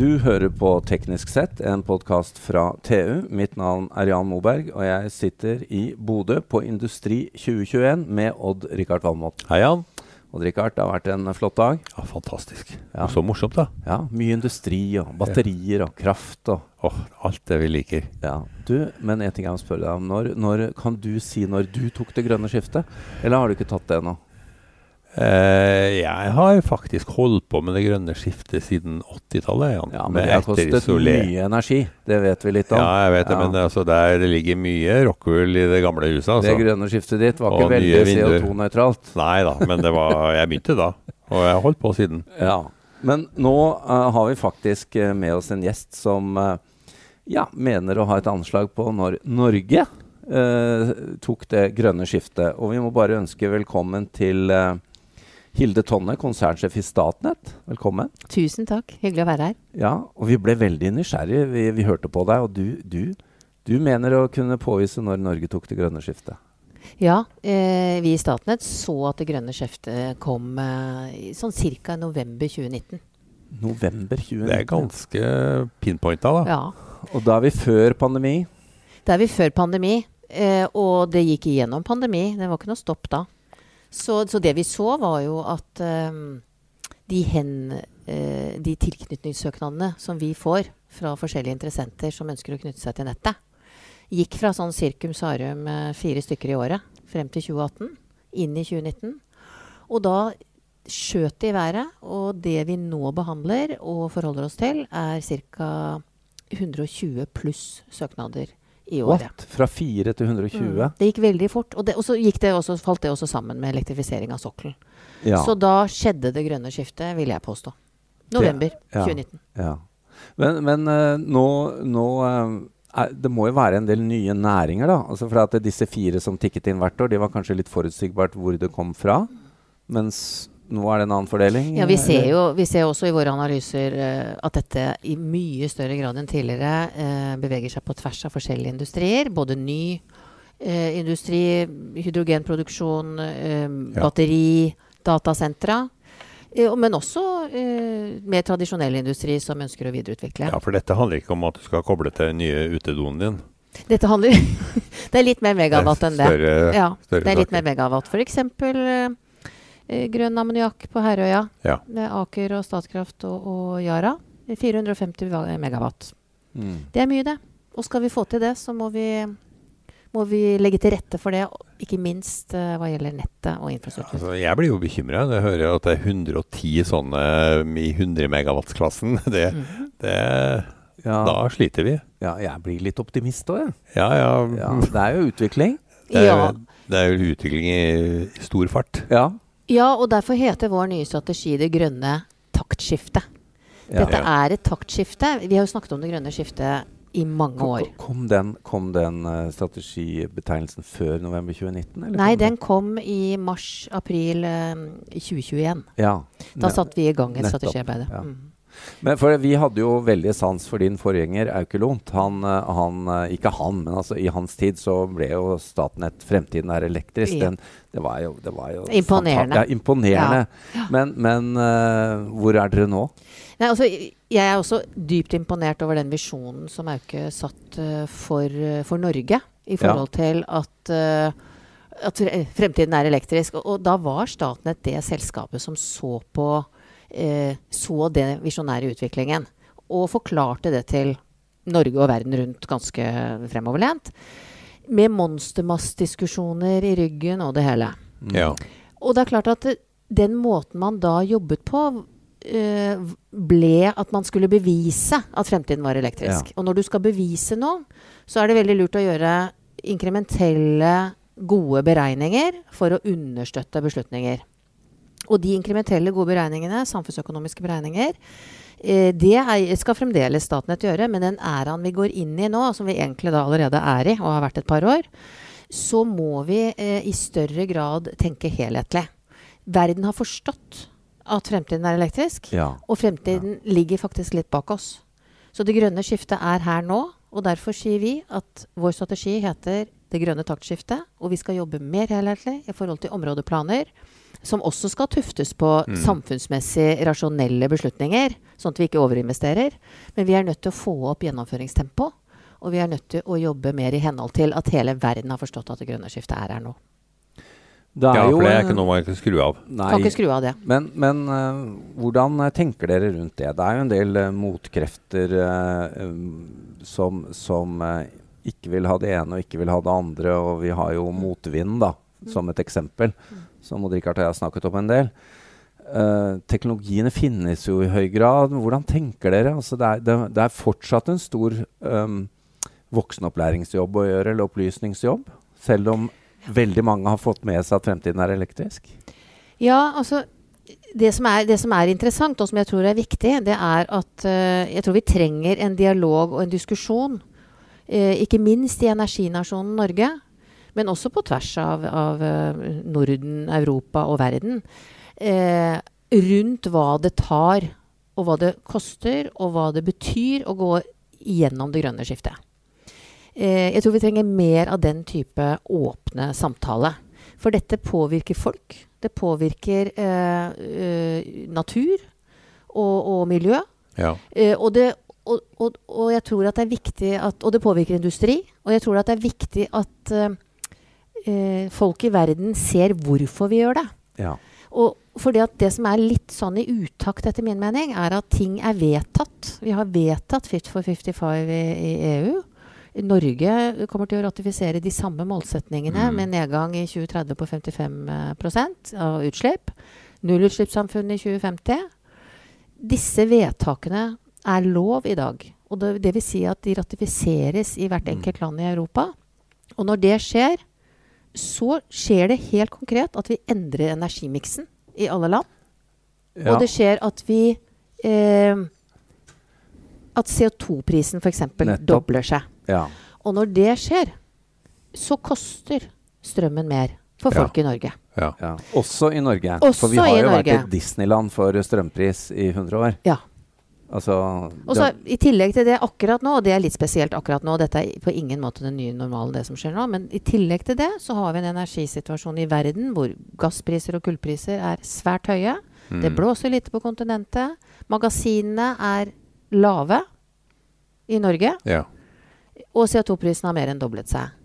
Du hører på Teknisk sett, en podkast fra TU. Mitt navn er Jan Moberg, og jeg sitter i Bodø på Industri 2021 med Odd-Rikard Valmot. Hei, Jan. Odd-Rikard, det har vært en flott dag. Ja, Fantastisk. Ja. Så morsomt, da. Ja, Mye industri og batterier og kraft og Åh, alt det vi liker. Ja. Du, men en ting jeg må spørre deg om. Når, når, kan du si når du tok det grønne skiftet? Eller har du ikke tatt det ennå? Eh, jeg har faktisk holdt på med det grønne skiftet siden 80-tallet. Jan. Ja, men det har kostet mye energi. Det vet vi litt om. Ja, jeg vet det, Ja. men altså, der det ligger mye rockwool i det gamle huset. Altså. Det grønne skiftet ditt var ikke Og nye veldig. CO2-nøytralt. Nei da, men det var, jeg begynte da. Og jeg har holdt på siden. Ja. Men nå uh, har vi faktisk eh, med oss en gjest som uh, ja, mener å ha et anslag på når Norge uh, tok det grønne skiftet. Og vi må bare ønske velkommen til Hilde Tonne, konsernsjef i Statnett. Velkommen. Tusen takk. Hyggelig å være her. Ja, og vi ble veldig nysgjerrige. Vi, vi hørte på deg, og du, du, du mener å kunne påvise når Norge tok det grønne skiftet. Ja, eh, vi i Statnett så at det grønne skiftet kom eh, sånn ca. november 2019. November 2019. Det er ganske pinpointa, da. Ja. Og da er vi før pandemi. Da er vi før pandemi, eh, og det gikk igjennom pandemi. Det var ikke noe stopp da. Så, så det vi så, var jo at eh, de, hen, uh, de tilknytningssøknadene som vi får fra forskjellige interessenter som ønsker å knytte seg til nettet, gikk fra sånn sirkum sarum uh, fire stykker i året frem til 2018, inn i 2019. Og da skjøt det i været, og det vi nå behandler og forholder oss til, er ca. 120 pluss søknader i året. What? Fra 4 til 120? Mm. Det gikk veldig fort. Og, det, og så det også, falt det også sammen med elektrifisering av sokkelen. Ja. Så da skjedde det grønne skiftet, vil jeg påstå. November ja. 2019. Ja. Men, men uh, nå, nå uh, er, Det må jo være en del nye næringer, da. Altså for at disse fire som tikket inn hvert år, de var kanskje litt forutsigbart hvor det kom fra. Mens nå er det en annen fordeling? Ja, vi ser jo vi ser også i våre analyser uh, at dette i mye større grad enn tidligere uh, beveger seg på tvers av forskjellige industrier. Både ny uh, industri, hydrogenproduksjon, eh, batteri, datasentra. Men også eh, mer tradisjonell industri som ønsker å videreutvikle. Ja, For dette handler ikke om at du skal koble til den nye utedoen din. Dette handler Det er litt mer megawatt enn det. Større, Ja, større det er litt mer megawatt. For eksempel grønn ammoniakk på Herøya. Ja. Med Aker og Statkraft og, og Yara. 450 megawatt. Mm. Det er mye, det. Og skal vi få til det, så må vi, må vi legge til rette for det. Ikke minst uh, hva gjelder nettet og infrastruktur. Altså, jeg blir jo bekymra når jeg hører at det er 110 sånne i 100 megawatt-klassen. Det, mm. det, Ja, Da sliter vi. ja, jeg blir litt optimist òg, jeg. Ja, ja. Ja, det er jo utvikling. Det er, Ja. det er jo utvikling i stor fart. Ja. Ja, og derfor heter vår nye strategi det grønne taktskiftet. ja. Dette er et taktskifte. Vi har jo snakket om det grønne skiftet i mange år. kom den, kom den eh, strategibetegnelsen før november 2019? Eller Nei, kom den kom i mars-april eh, 2021. Ja. Da satte vi i gang et strategiarbeid. ja. Mm. Men for vi hadde jo veldig sans for din forgjenger Aukelont. Han, eh, han, eh, ikke han, men altså i hans tid så ble jo Statnett Fremtiden er elektrisk. Den, det var jo, det var jo Imponerende. Ja, imponerende. Men, men uh, hvor er dere nå? Nei, altså, jeg er også dypt imponert over den visjonen som Auke satt uh, for, uh, for Norge. I forhold til at, at fremtiden er elektrisk. Og, og da var Statnett det selskapet som så på så det visjonære utviklingen. Og forklarte det til Norge og verden rundt ganske fremoverlent. Med monstermassdiskusjoner i ryggen og det hele. Mm. Ja. Og det er klart at den måten man da jobbet på, eh, ble at man skulle bevise at fremtiden var elektrisk. Og når du skal bevise noe, så er det veldig lurt å gjøre inkrementelle, gode beregninger for å understøtte beslutninger. Og de inkrementelle, gode beregningene, samfunnsøkonomiske beregninger, eh, det er, skal fremdeles Statnett gjøre, men den æraen vi går inn i nå, som vi egentlig da allerede er i og har vært et par år, så må vi eh, i større grad tenke helhetlig. Verden har forstått at fremtiden er elektrisk, Ja. og fremtiden ligger faktisk litt bak oss. Så det grønne skiftet er her nå, og derfor sier vi at vår strategi heter det grønne taktskiftet, og vi skal jobbe mer helhetlig i forhold til områdeplaner. Som også skal tuftes på Mm. samfunnsmessig rasjonelle beslutninger, sånn at vi ikke overinvesterer. Men vi er nødt til å få opp gjennomføringstempo. Og vi er nødt til å jobbe mer i henhold til at hele verden har forstått at det grønne skiftet er her nå. Det er Ja, for det er ikke noe man kan skru av. Nei, Kan ikke skru av det. Men, men uh, hvordan eh, tenker dere rundt det? Det er jo en del uh, motkrefter um, som, som ikke vil ha det ene og ikke vil ha det andre. Og vi har jo motvind, da, som et eksempel, som Odd Rikard og jeg har snakket om en del. Uh, teknologiene finnes jo i høy grad. Hvordan tenker dere? Altså, det, er, det, det er fortsatt en stor um, voksenopplæringsjobb å gjøre, eller opplysningsjobb. Selv om veldig mange har fått med seg at fremtiden er elektrisk. Ja, altså det som, er, det som er interessant, og som jeg tror er viktig, det er at uh, jeg tror vi trenger en dialog og en diskusjon. Uh, ikke minst i energinasjonen Norge, men også på tvers av, av eh, Norden, Europa og verden. eh, rundt hva det tar, og hva det koster, og hva det betyr å gå gjennom det grønne skiftet. Eh, jeg tror vi trenger mer av den type åpne samtale. For dette påvirker folk. Det påvirker eh, eh, natur og, og miljø. Ja. Eh, og, det, og, og, og jeg tror at det er viktig at Og det påvirker industri. Og jeg tror at det er viktig at eh, eh, folk i verden ser hvorfor vi gjør det. Ja. Og fordi at det som er litt sånn i utakt, etter min mening, er at ting er vedtatt. Vi har vedtatt Fit for 55 i, i EU. Norge kommer til å ratifisere de samme målsetningene Mm. med nedgang i 2030 på 55 prosent av utslipp. Nullutslippssamfunnet i 2050. Disse vedtakene er lov i dag. Og det, det vil si at de ratifiseres i hvert Mm. enkelt land i Europa. Og når det skjer, så skjer det helt konkret at vi endrer energimiksen i alle land. Ja. Og det skjer at vi eh, At CO2-prisen f.eks. Dobler seg. ja. Og når det skjer, så koster strømmen mer for Ja. folk i Norge. Ja. Ja. Også i Norge. Også for vi har jo Norge. vært et Disneyland for strømpris i 100 år. Ja. Altså Og så I tillegg til det akkurat nå, og det er litt spesielt akkurat nå, dette er på ingen måte den nye normalen, det som skjer nå, men i tillegg til det så har vi en energisituasjon i verden hvor gasspriser og kullpriser er svært høye. Mm. Det blåser lite på kontinentet. Magasinene er lave i Norge. Ja. Og CO2-prisen har mer enn doblet seg.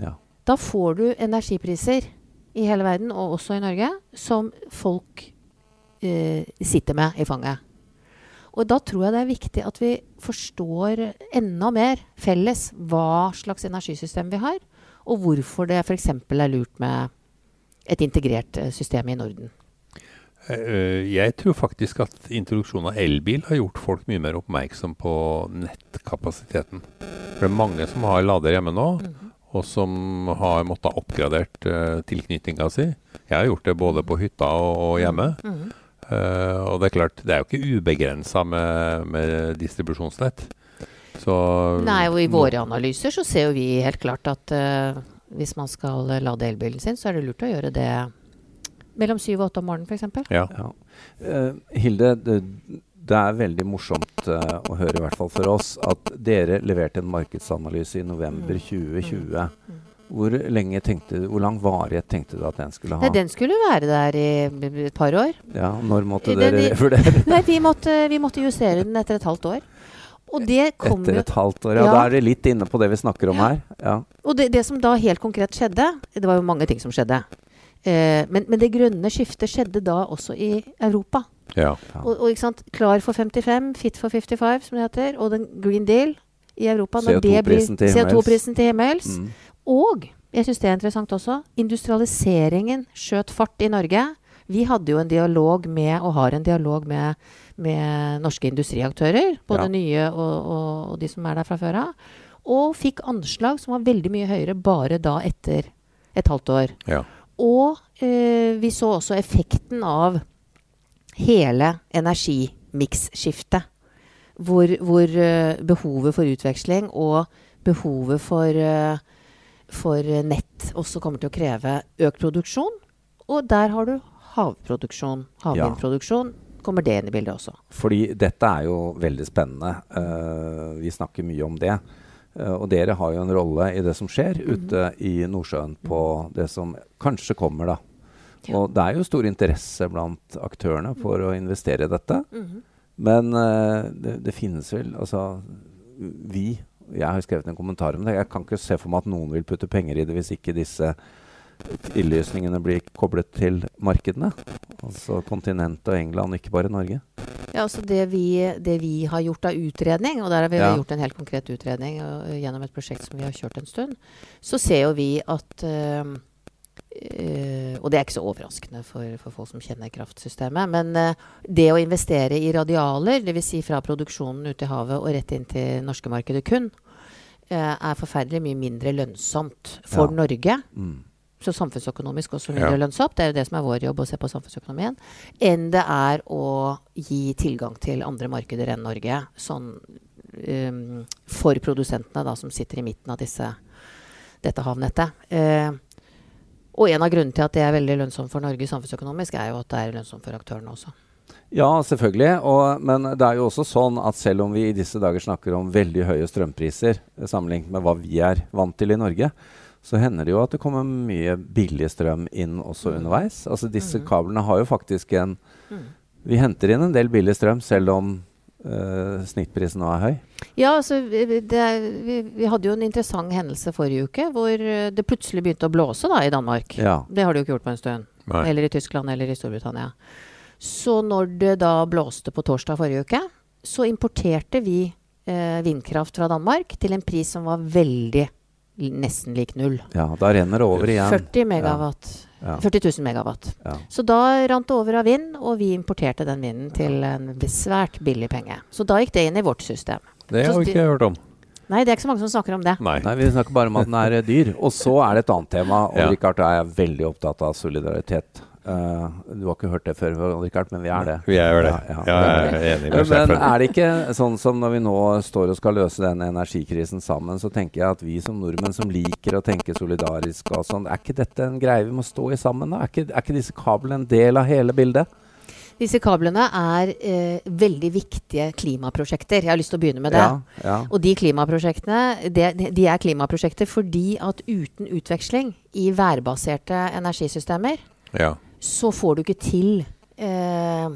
ja. Da får du energipriser i hele verden, og også i Norge, som folk eh, sitter med i fanget. Og da tror jeg det er viktig at vi forstår enda mer felles hva slags energisystem vi har, og hvorfor det f.eks. er lurt med et integrert eh, system i Norden. Eh, Jeg tror faktisk at introduksjonen av elbil har gjort folk mye mer oppmerksom på nettkapasiteten. For det er mange som har lader hjemme nå, og som har måttet ha oppgradert tilknytninga si. Jeg har gjort det både på hytta og, hjemme. Mhm. Eh, og det er klart, det er jo ikke ubegrensa med, med distribusjonsnett. Så Nei, og i våre analyser så ser jo vi helt klart at uh, hvis man skal lade elbilen sin, så er det lurt å gjøre det mellom syv og åtte om morgenen f.eks. Ja. Ja. Uh, Hilde, det, det er veldig morsomt uh, å høre, i hvert fall for oss, at dere leverte en markedsanalyse i november 2020. Hvor lenge tenkte du, hvor lang varighet tenkte du at den skulle ha? Nei, den skulle være der i et par år. Ja, Når måtte Den dere i- revurdere? Nei, vi måtte, vi måtte justere den etter et halvt år. Og det kom Etter et halvt år? Ja, Ja. da er det litt inne på det vi snakker om Ja. her. Ja. Og det, det som da helt konkret skjedde Det var jo mange ting som skjedde. Eh, men, men det grønne skiftet skjedde da også i Europa. Og, og ikke sant, Klar for 55, Fit for 55, som det heter, og den Green Deal i Europa. når det blir CO2-prisen til himmels. CO2-prisen til himmels. Mm. Og jeg syns det er interessant også. Industrialiseringen skjøt fart i Norge. Vi hadde jo en dialog med, og har en dialog med, med norske industriaktører. Både Ja. nye og, og, og de som er der fra før av. Og fikk anslag som var veldig mye høyere bare da etter et halvt år. ja. Og eh, vi så også effekten av hele energimiksskiftet. Hvor, hvor uh, behovet for utveksling og behovet for, uh, for nett også kommer til å kreve økt produksjon. Og der har du havproduksjon, havvindproduksjon. Kommer det inn i bildet også. Fordi dette er jo veldig spennende. Uh, vi snakker mye om det. Og dere har jo en rolle i det som skjer ute i Nordsjøen på det som kanskje kommer, da. Og det er jo stor interesse blant aktørene for å investere i dette. Mhm. Men eh, det, det finnes vel Altså, vi Jeg har skrevet en kommentar om det. Jeg kan ikke se for meg at noen vil putte penger i det hvis ikke disse innlysningene blir koblet til markedene. Altså kontinentet og England, ikke bare Norge. Ja, altså det vi, det vi har gjort av utredning, og der har vi Ja. gjort en helt konkret utredning og, gjennom et prosjekt som vi har kjørt en stund, så ser jo vi at eh, eh, Og det er ikke så overraskende for, for folk som kjenner kraftsystemet. Men uh, det å investere i radialer, dvs. Si fra produksjonen ut i havet og rett inn til norske markedet kun, uh, er forferdelig mye mindre lønnsomt for Ja. Norge Mm. så samfunnsøkonomisk også mindre Ja. lønnsomt, det er jo det som er vår jobb, å se på samfunnsøkonomien, enn det er å gi tilgang til andre markeder enn Norge. Sånn um, for produsentene da, som sitter i midten av disse, dette havnettet. Eh, og en av grunnene til at det er veldig lønnsomt for Norge samfunnsøkonomisk, er jo at det er lønnsomt for aktørene også. Ja, selvfølgelig. Og, men det er jo også sånn at selv om vi i disse dager snakker om veldig høye strømpriser eh, sammenlignet med hva vi er vant til i Norge, så hender det jo at det kommer mye billig strøm inn også Mm. underveis. Altså disse Mhm. kablene har jo faktisk en Mm. Vi henter inn en del billig strøm selv om eh, snittprisen nå er høy. Ja, altså, vi, det, vi, vi hadde jo en interessant hendelse forrige uke hvor eh, det plutselig begynte å blåse da, i Danmark. Ja. Det har det jo ikke gjort på en stund. Nei. Eller i Tyskland eller i Storbritannia. Så når det da blåste på torsdag forrige uke, så importerte vi eh, vindkraft fra Danmark til en pris som var veldig nesten lik null. ja, da renner det over igjen. 40, megawatt, Ja. 40 000 megawatt. Ja. Så da rant det over av vind, og vi importerte den vinden til en svært billig penge. Så da gikk det inn i vårt system. Det har vi ikke hørt om. Nei, det er ikke så mange som snakker om det. Nei. Nei, vi snakker bare om at den er dyr. Og så er det et annet tema, og Ja. Richard er veldig opptatt av solidaritet. Eh, du har ikke hørt det før, Richard, men vi er det. Vi er det. Ja, Ja, ja. jeg er enig med Men er det ikke sånn som når vi nå står og skal løse den energikrisen sammen, så tenker jeg at vi som nordmenn som liker å tenke solidarisk og sånn, er ikke dette en greie vi må stå i sammen da? Er ikke, er ikke disse kablene en del av hele bildet? Disse kablene er eh, veldig viktige klimaprosjekter. Jeg har lyst til å begynne med det. Ja, ja. Og de klimaprosjektene de, de er klimaprosjekter fordi at uten utveksling i værbaserte energisystemer, Ja. Så får du ikke til eh,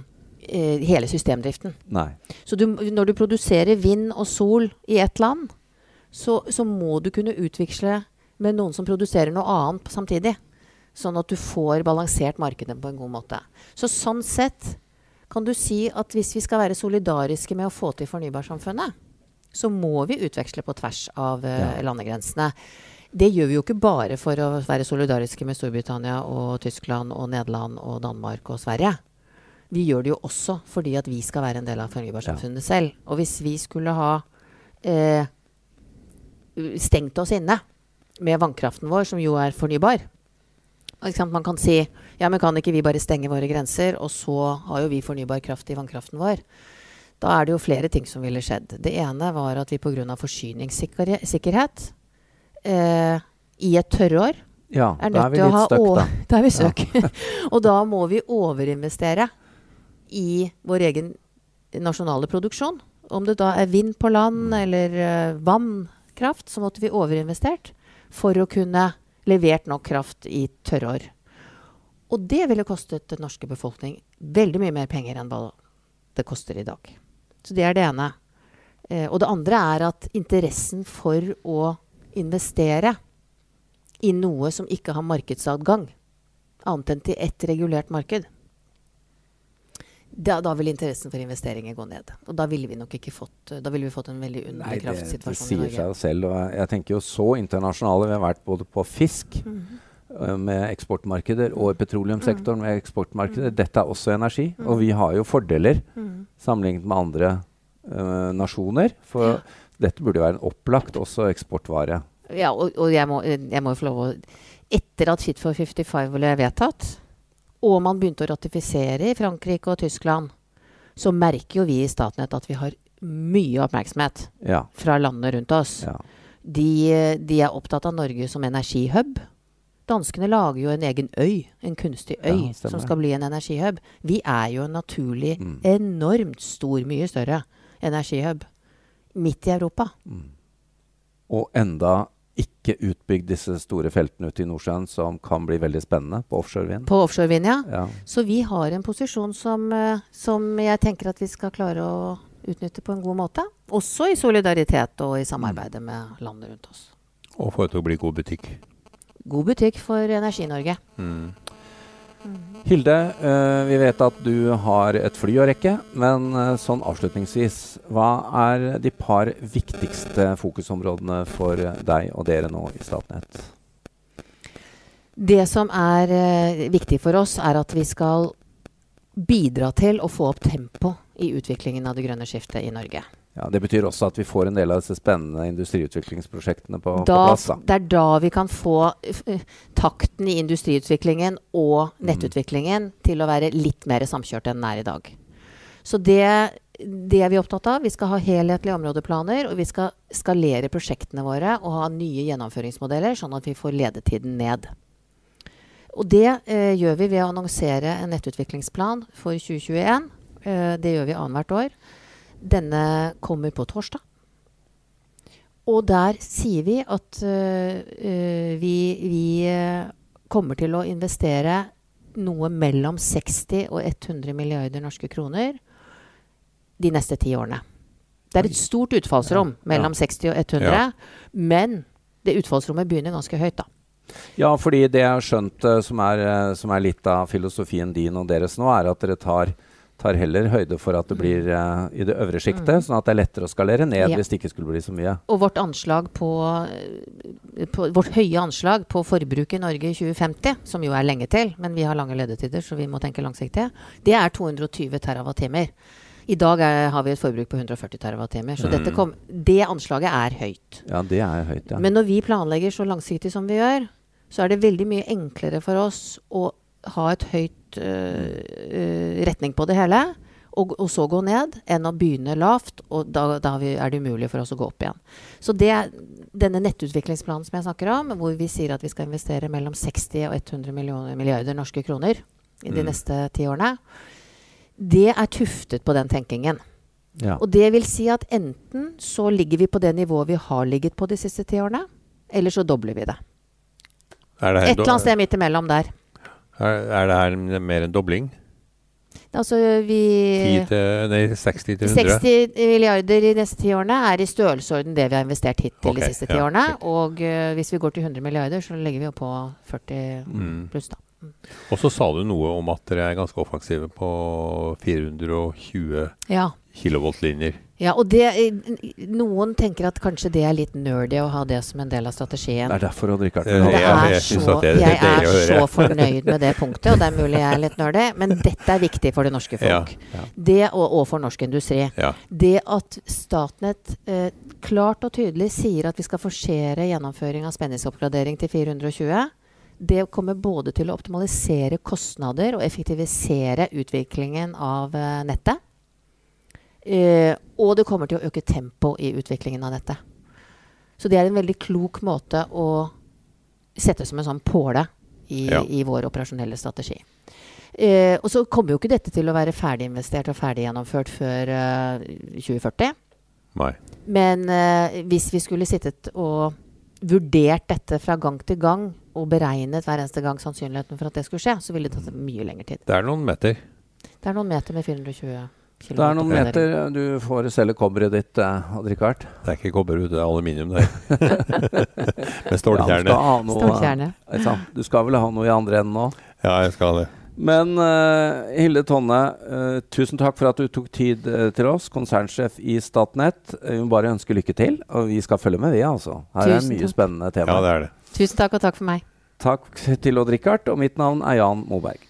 eh, hele systemdriften. Nei. Så du, når du produserer vind og sol i ett land, så, så må du kunne utveksle med noen som produserer noe annet samtidig. Sånn at du får balansert markedet på en god måte. Så sånn sett kan du si at hvis vi skal være solidariske med å få til fornybarsamfunnet, så må vi utveksle på tvers av uh, Ja. landegrensene. Det gjør vi jo ikke bare for å være solidariske med Storbritannia og Tyskland og Nederland og Danmark og Sverige. Vi gjør det jo også fordi at vi skal være en del av fornybarsamfunnet selv. Og hvis vi skulle ha eh, stengt oss inne med vannkraften vår, som jo er fornybar? Man kan si ja, men kan ikke vi bare stenge våre grenser, og så har jo vi fornybar kraft i vannkraften vår. Da er det jo flere ting som ville skjedd. Det ene var at vi pga. forsyningssikkerhet eh, i et tørrår Ja, er da er vi litt støkk, da. Da er vi søk. og da må vi overinvestere i vår egen nasjonale produksjon. Om det da er vind på land eller uh, vannkraft, så måtte vi overinvestert for å kunne levert nok kraft i tørrår. Og det ville kostet den norske befolkning veldig mye mer penger enn hva det koster i dag. Så det er det ene. Eh, og det andre er at interessen for å investere i noe som ikke har markedsadgang, annet enn til ett regulert marked, da, da vil interessen for investeringer gå ned. Og da ville vi nok ikke fått Da ville vi fått en veldig underkraftsituasjon i Norge. det sier seg selv. Og jeg, tenker jo så internasjonale vi har vært både på fisk Mhm. øh, med eksportmarkeder og i petroleumssektoren med eksportmarkeder. Dette er også energi. Mhm. Og vi har jo fordeler Mhm. sammenlignet med andre uh, nasjoner. For Ja. Dette burde jo være en opplagt også eksportvare. Ja, og, og jeg, må, jeg må jo få lov å Etter at Fit for 55 ble vedtatt, og man begynte å ratifisere i Frankrike og Tyskland, så merker jo vi i Statnett at vi har mye oppmerksomhet Ja. fra landene rundt oss. ja. De, de er opptatt av Norge som energihub. Danskene lager jo en egen øy, en kunstig øy, Ja, som skal bli en energihub. Vi er jo en naturlig, Mm. enormt stor, mye større energihub midt i Europa. Mm. Og enda ikke utbygd disse store feltene ute i Nordsjøen som kan bli veldig spennende på offshorevind. På offshorevind, ja. Ja. Så vi har en posisjon som, eh, som jeg tenker at vi skal klare å utnytte på en god måte. Også i solidaritet og i samarbeidet med landet rundt oss. Og få det til å bli god butikk. God butikk for Energi-Norge. Mm. Hilde, eh, vi vet at du har et fly å rekke, men eh, sånn avslutningsvis, hva er de par viktigste fokusområdene for deg og dere nå i Statnett? Det som er eh, viktig for oss, er at vi skal bidra til å få opp tempo i utviklingen av det grønne skiftet i Norge. Ja, Det betyr også at vi får en del av disse spennende industriutviklingsprosjektene på, på plass. da. det er da vi kan få eh, takten i industriutviklingen og nettutviklingen til å være litt mer samkjørt enn den er i dag. Så det, det er vi opptatt av. Vi skal ha helhetlige områdeplaner, og vi skal skalere prosjektene våre og ha nye gjennomføringsmodeller, sånn at vi får ledetiden ned. Og det eh, gjør vi ved å annonsere en nettutviklingsplan for 2021. Eh, det gjør vi annethvert år. Denne kommer på torsdag. Og der sier vi at øh, vi, vi øh, kommer til å investere noe mellom 60 og 100 milliarder norske kroner de neste ti årene. Det er et stort utfallsrom ja. mellom 60 og 100, Ja. men det utfallsrommet begynner ganske høyt, da. Ja, fordi det jeg har skjønt eh, som er, eh, som er litt av filosofien din og deres nå, er at dere tar, tar heller høyde for at det blir uh, i det øvre sjiktet, sånn at det er lettere å skalere ned Mm. Ja. hvis det ikke skulle bli så mye. Og vårt anslag på, på Vårt høye anslag på forbruk i Norge i 2050, som jo er lenge til, men vi har lange ledetider, så vi må tenke langsiktig, det er 220 TWh. I dag er, har vi et forbruk på 140 TWh, så dette kom, det anslaget er høyt. Ja, det er høyt, ja. Men når vi planlegger så langsiktig som vi gjør, så er det veldig mye enklere for oss å ha et høyt uh, retning på det hele, og, og så gå ned, enn å begynne lavt, og da, da er det umulig for oss å gå opp igjen. Så det, denne nettutviklingsplanen som jeg snakker om, hvor vi sier at vi skal investere mellom 60 og 100 millioner, milliarder norske kroner i de Mm. neste ti årene, det er tuftet på den tenkingen. ja. Og det vil si at enten så ligger vi på det nivået vi har ligget på de siste ti årene, eller så dobler vi det. Er det Et eller annet sted midt imellom der. Er, er det her mer enn dobling? Altså vi 10 til, nei, 60 til 100? 60 milliarder i neste ti årene er i størrelsesorden det vi har investert hittil okay, de siste ti ja, årene. fint. Og uh, hvis vi går til 100 milliarder, så legger vi jo på 40 Mm. pluss, da. Og så sa du noe om at dere er ganske offensive på 420 Ja. kilovolt-linjer. Ja. Og det Noen tenker at kanskje det er litt nerdy å ha det som en del av strategien. Det er derfor Odd Rikard Eh, det er så, det er jeg er så fornøyd med det punktet, og det er mulig jeg er litt nerdy, men dette er viktig for det norske folk. ja. Det og, og for norsk industri. Ja. Det at Statnett eh, klart og tydelig sier at vi skal forsere gjennomføring av spenningsoppgradering til 420, det kommer både til å optimalisere kostnader og effektivisere utviklingen av eh, nettet. Eh, og det kommer til å øke tempo i utviklingen av dette. Så det er en veldig klok måte å sette som en sånn påle i, Ja. i vår operasjonelle strategi. Eh, og så kommer jo ikke dette til å være ferdiginvestert og ferdiggjennomført før eh, 2040. Nei. Men eh, hvis vi skulle sittet og vurdert dette fra gang til gang og beregnet hver eneste gang sannsynligheten for at det skulle skje, så ville det tatt mye lengre tid. Det er noen meter. Det er noen meter med 420 km. Det er noen meter du får selge kobberet ditt, eh, Rikard. Det er ikke kobberhud, det er aluminium der. Med Ja, du, skal noe, Stålkjerne. sant? du skal vel ha noe i andre enden nå? Ja, jeg skal det. Men uh, Hilde Tonne, uh, tusen takk for at du tok tid uh, til oss, konsernsjef i Statnett. Eh, Vi må bare ønske lykke til, og vi skal følge med, vi, altså. Her er mye takk. spennende tema. Ja, det er det. Tusen takk, og takk for meg. Takk til Odd Rikard, og mitt navn er Jan Moberg.